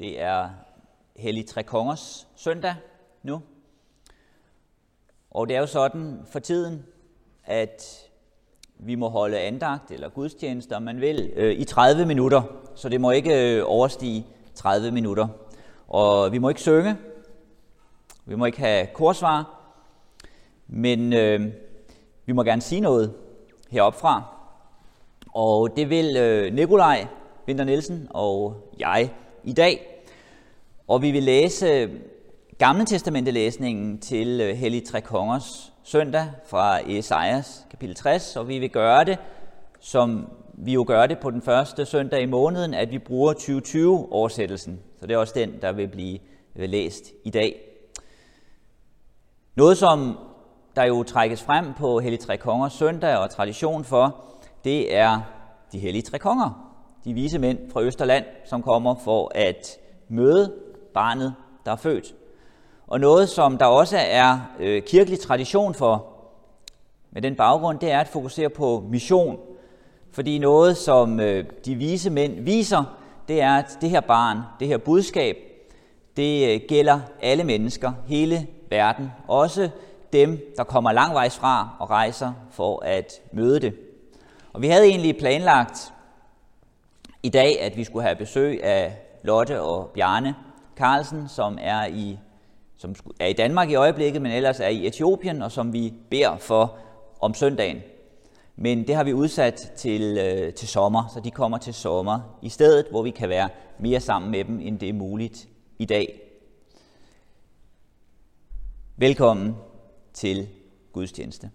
Det er Hellig Tre Kongers søndag nu. Og det er jo sådan for tiden, at vi må holde andagt eller gudstjeneste, om man vil, øh, i 30 minutter. Så det må ikke øh, overstige 30 minutter. Og vi må ikke synge. Vi må ikke have korsvar. Men øh, vi må gerne sige noget heropfra. Og det vil øh, Nikolaj Vinter Nielsen og jeg i dag. Og vi vil læse øh, Gamle Testamentelæsningen til øh, Hellig Tre Kongers søndag fra Esajas kapitel 60, og vi vil gøre det, som vi jo gør det på den første søndag i måneden, at vi bruger 2020-oversættelsen. Så det er også den, der vil blive øh, læst i dag. Noget, som der jo trækkes frem på Hellig Tre Kongers søndag og tradition for, det er de hellige tre konger, de vise mænd fra Østerland, som kommer for at møde barnet, der er født. Og noget, som der også er øh, kirkelig tradition for med den baggrund, det er at fokusere på mission. Fordi noget, som øh, de vise mænd viser, det er, at det her barn, det her budskab, det øh, gælder alle mennesker, hele verden, også dem, der kommer langvejs fra og rejser for at møde det. Og vi havde egentlig planlagt i dag, at vi skulle have besøg af Lotte og Bjarne Carlsen, som er i som er i Danmark i øjeblikket, men ellers er i Etiopien, og som vi beder for om søndagen. Men det har vi udsat til, øh, til sommer, så de kommer til sommer i stedet, hvor vi kan være mere sammen med dem, end det er muligt i dag. Velkommen til gudstjeneste.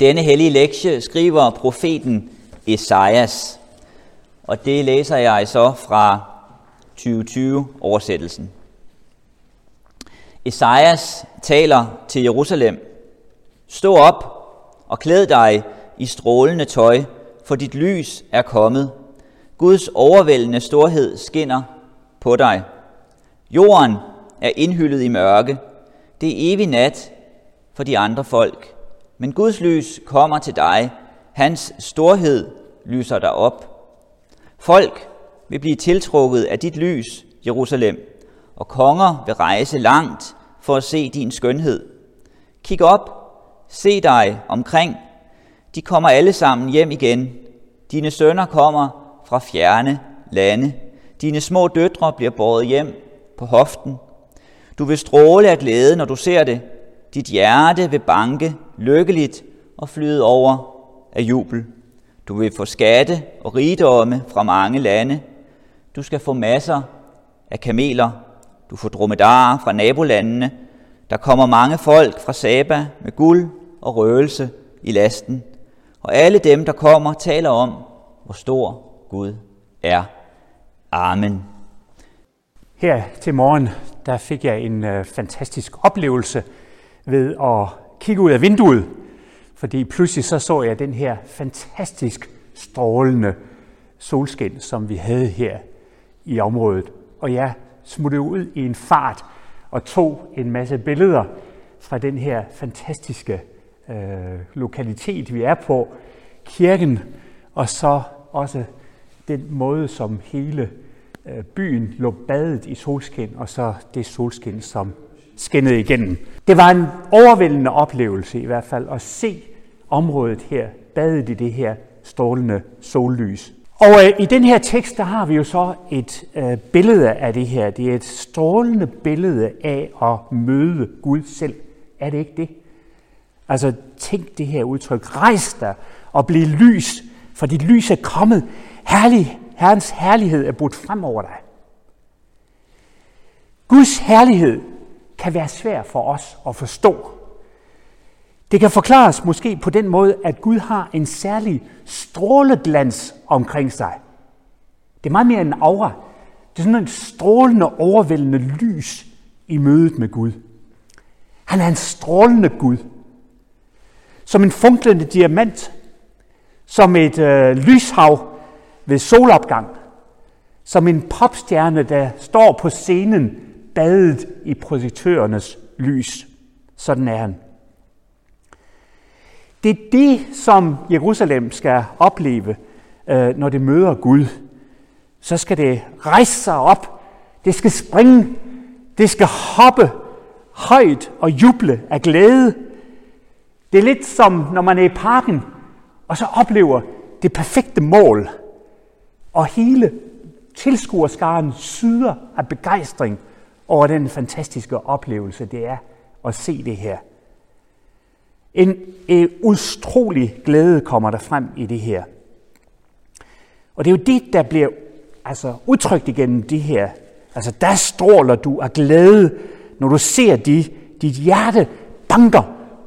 Denne hellige lektie skriver profeten Esajas, og det læser jeg så fra 2020-oversættelsen. Esajas taler til Jerusalem. Stå op og klæd dig i strålende tøj, for dit lys er kommet. Guds overvældende storhed skinner på dig. Jorden er indhyllet i mørke. Det er evig nat for de andre folk. Men Guds lys kommer til dig. Hans storhed lyser dig op. Folk vil blive tiltrukket af dit lys, Jerusalem, og konger vil rejse langt for at se din skønhed. Kig op, se dig omkring. De kommer alle sammen hjem igen. Dine sønner kommer fra fjerne lande. Dine små døtre bliver båret hjem på hoften. Du vil stråle af glæde, når du ser det. Dit hjerte vil banke lykkeligt og flyde over af jubel. Du vil få skatte og rigdomme fra mange lande. Du skal få masser af kameler. Du får dromedarer fra nabolandene. Der kommer mange folk fra Saba med guld og røgelse i lasten. Og alle dem, der kommer, taler om, hvor stor Gud er. Amen. Her til morgen, der fik jeg en øh, fantastisk oplevelse ved at kigge ud af vinduet, fordi pludselig så så jeg den her fantastisk strålende solskin, som vi havde her i området. Og jeg smuttede ud i en fart og tog en masse billeder fra den her fantastiske øh, lokalitet, vi er på, kirken, og så også den måde, som hele øh, byen lå badet i solskin, og så det solskin, som skinnede igennem. Det var en overvældende oplevelse i hvert fald at se området her, badet i det her strålende sollys. Og øh, i den her tekst, der har vi jo så et øh, billede af det her. Det er et strålende billede af at møde Gud selv. Er det ikke det? Altså tænk det her udtryk. Rejs dig og bliv lys, for dit lys er kommet. Herlig, Herrens herlighed er brudt frem over dig. Guds herlighed kan være svær for os at forstå. Det kan forklares måske på den måde, at Gud har en særlig stråleglans omkring sig. Det er meget mere en aura. Det er sådan en strålende, overvældende lys i mødet med Gud. Han er en strålende Gud. Som en funklende diamant. Som et øh, lyshav ved solopgang. Som en popstjerne, der står på scenen badet i projektørernes lys. Sådan er han. Det er det, som Jerusalem skal opleve, øh, når det møder Gud. så skal det rejse sig op. Det skal springe. Det skal hoppe højt og juble af glæde. Det er lidt som, når man er i parken, og så oplever det perfekte mål. Og hele tilskuerskaren syder af begejstring over den fantastiske oplevelse, det er at se det her. En, øh, utrolig glæde kommer der frem i det her. Og det er jo det, der bliver altså, udtrykt igennem det her. Altså, der stråler du af glæde, når du ser de, dit hjerte banker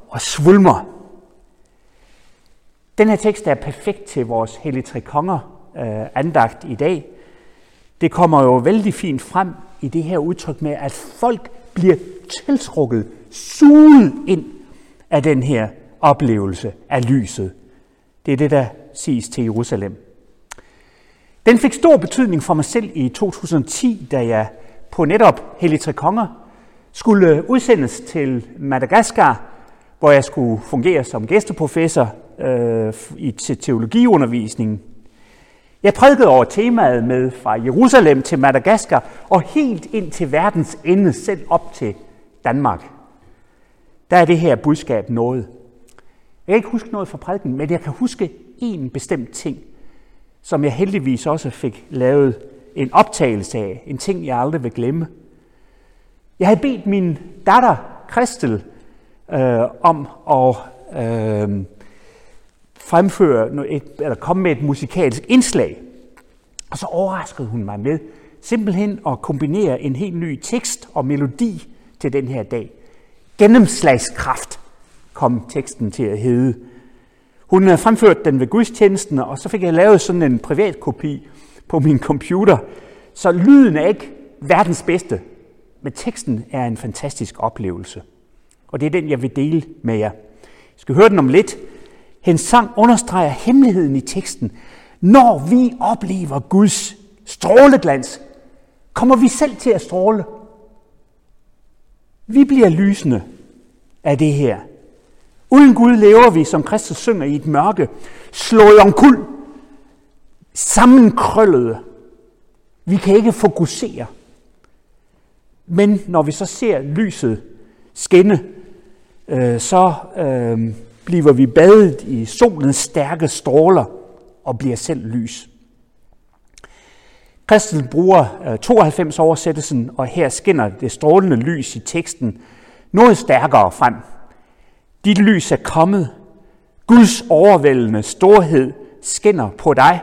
og svulmer. Den her tekst er perfekt til vores Hellige Tre Konger øh, andagt i dag. Det kommer jo vældig fint frem i det her udtryk med, at folk bliver tiltrukket, suget ind af den her oplevelse af lyset. Det er det, der siges til Jerusalem. Den fik stor betydning for mig selv i 2010, da jeg på netop Hellig Tre Konger skulle øh, udsendes til Madagaskar, hvor jeg skulle fungere som gæsteprofessor øh, i, til teologiundervisningen. Jeg prædikede over temaet med fra Jerusalem til Madagaskar og helt ind til verdens ende, selv op til Danmark. Der er det her budskab noget. Jeg kan ikke huske noget fra prædiken, men jeg kan huske en bestemt ting, som jeg heldigvis også fik lavet en optagelse af, en ting, jeg aldrig vil glemme. Jeg havde bedt min datter, Kristel, øh, om at øh, fremføre et, eller komme med et musikalsk indslag. Og så overraskede hun mig med simpelthen at kombinere en helt ny tekst og melodi til den her dag. Gennemslagskraft kom teksten til at hedde. Hun øh, havde fremført den ved gudstjenesten, og så fik jeg lavet sådan en privat kopi på min computer. Så lyden er ikke verdens bedste, men teksten er en fantastisk oplevelse. Og det er den, jeg vil dele med jer. I skal høre den om lidt. Hendes sang understreger hemmeligheden i teksten. Når vi oplever Guds stråleglans, kommer vi selv til at stråle. Vi bliver lysende af det her. Uden Gud lever vi, som Kristus synger, i et mørke, slået om kul, sammenkrøllede. Vi kan ikke fokusere. Men når vi så ser lyset skinne, øh, så øh, bliver vi badet i solens stærke stråler og bliver selv lys. Kristus bruger øh, 92 oversættelsen, og her skinner det strålende lys i teksten noget stærkere frem. Dit lys er kommet. Guds overvældende storhed skinner på dig.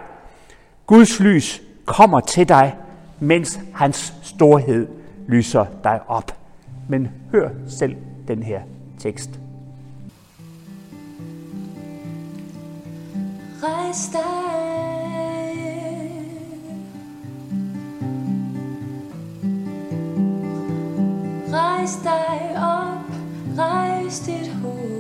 Guds lys kommer til dig, mens hans storhed lyser dig op. Men hør selv den her tekst. Rejs dig. Rejs dig op, rejs dit hoved.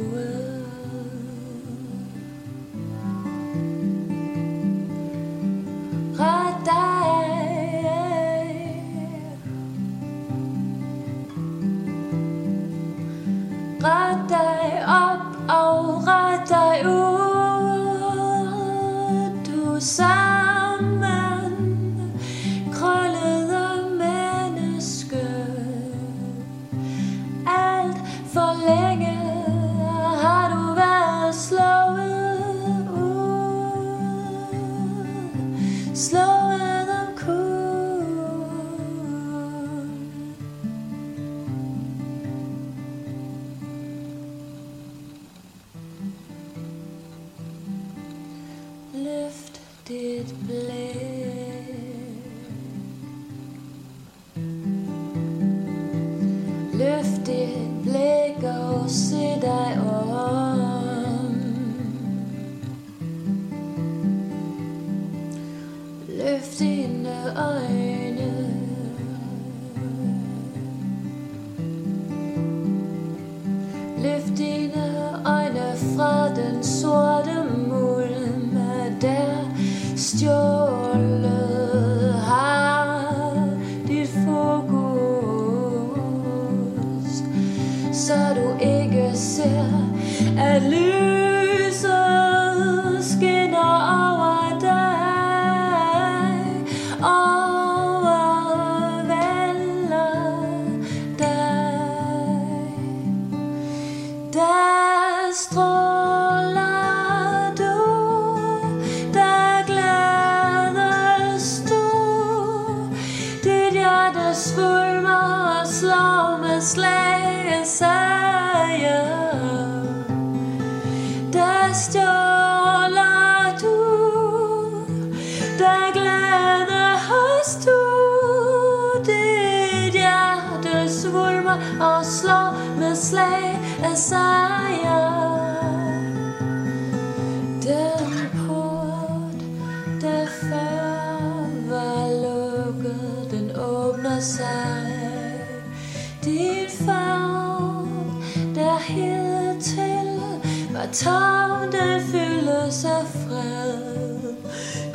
Var tom, den fyldes af fred.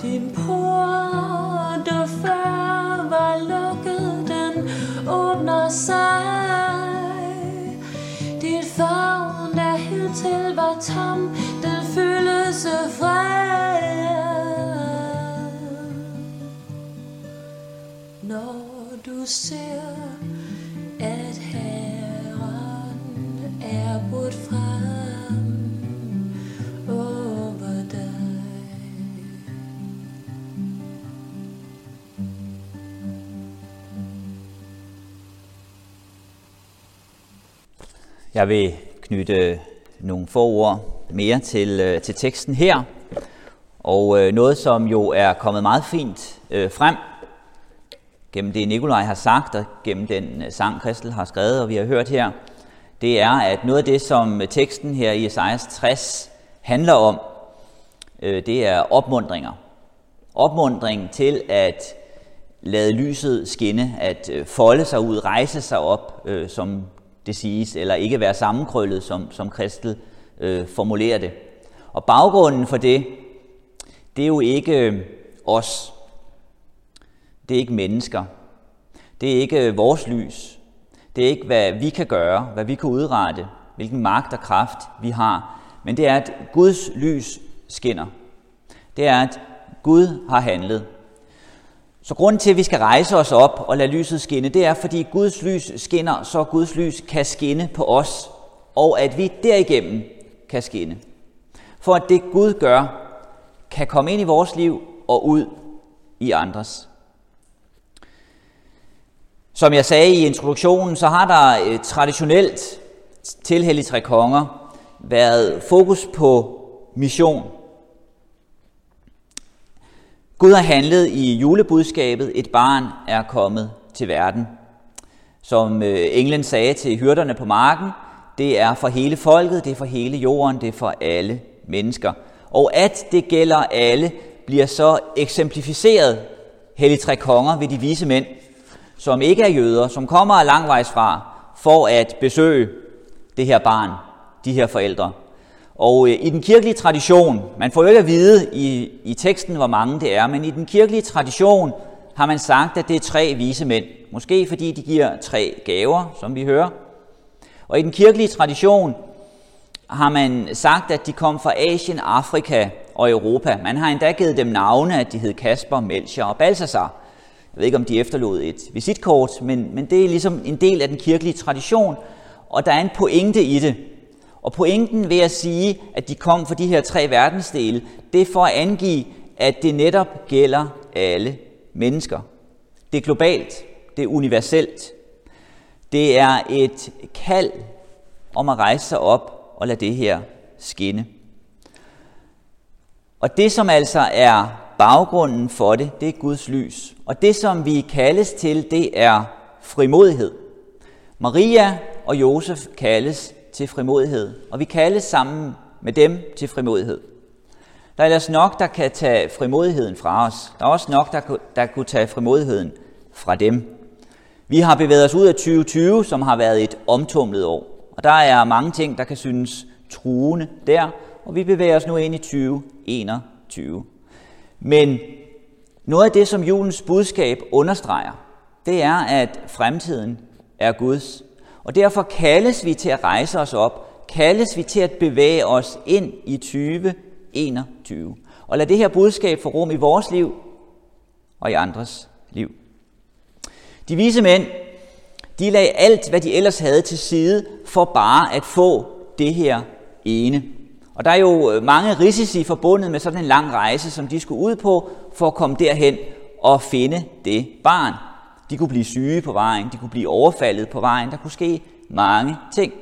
Din port, der før var lukket, den åbner sig. Din favn, der hidtil var tom, den fyldes af fred. Når du ser, Jeg vil knytte nogle få ord mere til, øh, til teksten her, og øh, noget, som jo er kommet meget fint øh, frem gennem det, Nikolaj har sagt, og gennem den sang, Kristel har skrevet, og vi har hørt her, det er, at noget af det, som teksten her i Esajas 60 handler om, det er opmundringer. Opmundring til at lade lyset skinne, at folde sig ud, rejse sig op, som det siges, eller ikke være sammenkrøllet, som, som Kristel øh, formulerer det. Og baggrunden for det, det er jo ikke øh, os. Det er ikke mennesker. Det er ikke øh, vores lys. Det er ikke, hvad vi kan gøre, hvad vi kan udrette, hvilken magt og kraft vi har. Men det er, at Guds lys skinner. Det er, at Gud har handlet. Så grunden til, at vi skal rejse os op og lade lyset skinne, det er, fordi Guds lys skinner, så Guds lys kan skinne på os, og at vi derigennem kan skinne. For at det Gud gør, kan komme ind i vores liv og ud i andres. Som jeg sagde i introduktionen, så har der øh, traditionelt til Hellig Tre Konger været fokus på mission. Gud har handlet i julebudskabet, et barn er kommet til verden. Som øh, englen sagde til hyrderne på marken, det er for hele folket, det er for hele jorden, det er for alle mennesker. Og at det gælder alle, bliver så eksemplificeret Hellig Tre Konger ved de vise mænd, som ikke er jøder, som kommer langvejs fra, for at besøge det her barn, de her forældre. Og øh, i den kirkelige tradition, man får jo ikke at vide i, i teksten, hvor mange det er, men i den kirkelige tradition har man sagt, at det er tre vise mænd. Måske fordi de giver tre gaver, som vi hører. Og i den kirkelige tradition har man sagt, at de kom fra Asien, Afrika og Europa. Man har endda givet dem navne, at de hed Kasper, Melchior og Balsasar. Jeg ved ikke, om de efterlod et visitkort, men, men det er ligesom en del af den kirkelige tradition, og der er en pointe i det. Og pointen ved at sige, at de kom fra de her tre verdensdele, det er for at angive, at det netop gælder alle mennesker. Det er globalt, det er universelt. Det er et kald om at rejse sig op og lade det her skinne. Og det, som altså er baggrunden for det, det er Guds lys. Og det, som vi kaldes til, det er frimodighed. Maria og Josef kaldes til frimodighed, og vi kaldes sammen med dem til frimodighed. Der er ellers nok, der kan tage frimodigheden fra os. Der er også nok, der, der kunne tage frimodigheden fra dem. Vi har bevæget os ud af 2020, som har været et omtumlet år. Og der er mange ting, der kan synes truende der, og vi bevæger os nu ind i 2021. Men noget af det, som julens budskab understreger, det er, at fremtiden er Guds. Og derfor kaldes vi til at rejse os op, kaldes vi til at bevæge os ind i 2021. Og lad det her budskab få rum i vores liv og i andres liv. De vise mænd, de lagde alt, hvad de ellers havde til side, for bare at få det her ene. Og der er jo øh, mange risici forbundet med sådan en lang rejse, som de skulle ud på, for at komme derhen og finde det barn. De kunne blive syge på vejen, de kunne blive overfaldet på vejen, der kunne ske mange ting.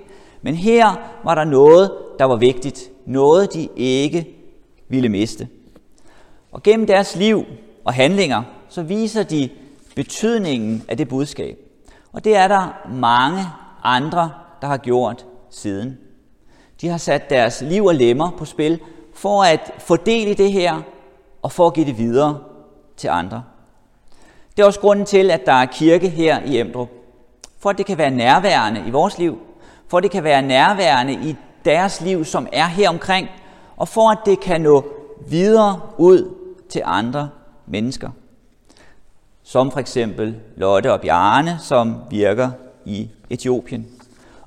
Men her var der noget, der var vigtigt. Noget, de ikke ville miste. Og gennem deres liv og handlinger, så viser de betydningen af det budskab. Og det er der mange andre, der har gjort siden. De har sat deres liv og lemmer på spil for at fordele det her og for at give det videre til andre. Det er også grunden til, at der er kirke her i Emdrup. For at det kan være nærværende i vores liv, for at det kan være nærværende i deres liv, som er her omkring, og for at det kan nå videre ud til andre mennesker. Som for eksempel Lotte og Bjarne, som virker i Etiopien.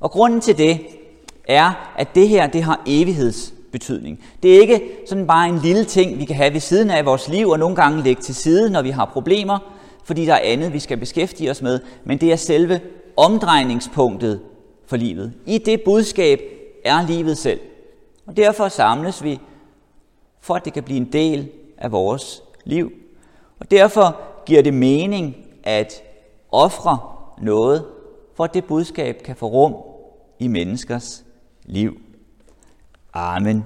Og grunden til det er, at det her det har evighedsbetydning. Det er ikke sådan bare en lille ting, vi kan have ved siden af vores liv og nogle gange lægge til side, når vi har problemer, fordi der er andet, vi skal beskæftige os med, men det er selve omdrejningspunktet for livet. I det budskab er livet selv. Og derfor samles vi, for at det kan blive en del af vores liv. Og derfor giver det mening at ofre noget, for at det budskab kan få rum i menneskers liv. Amen.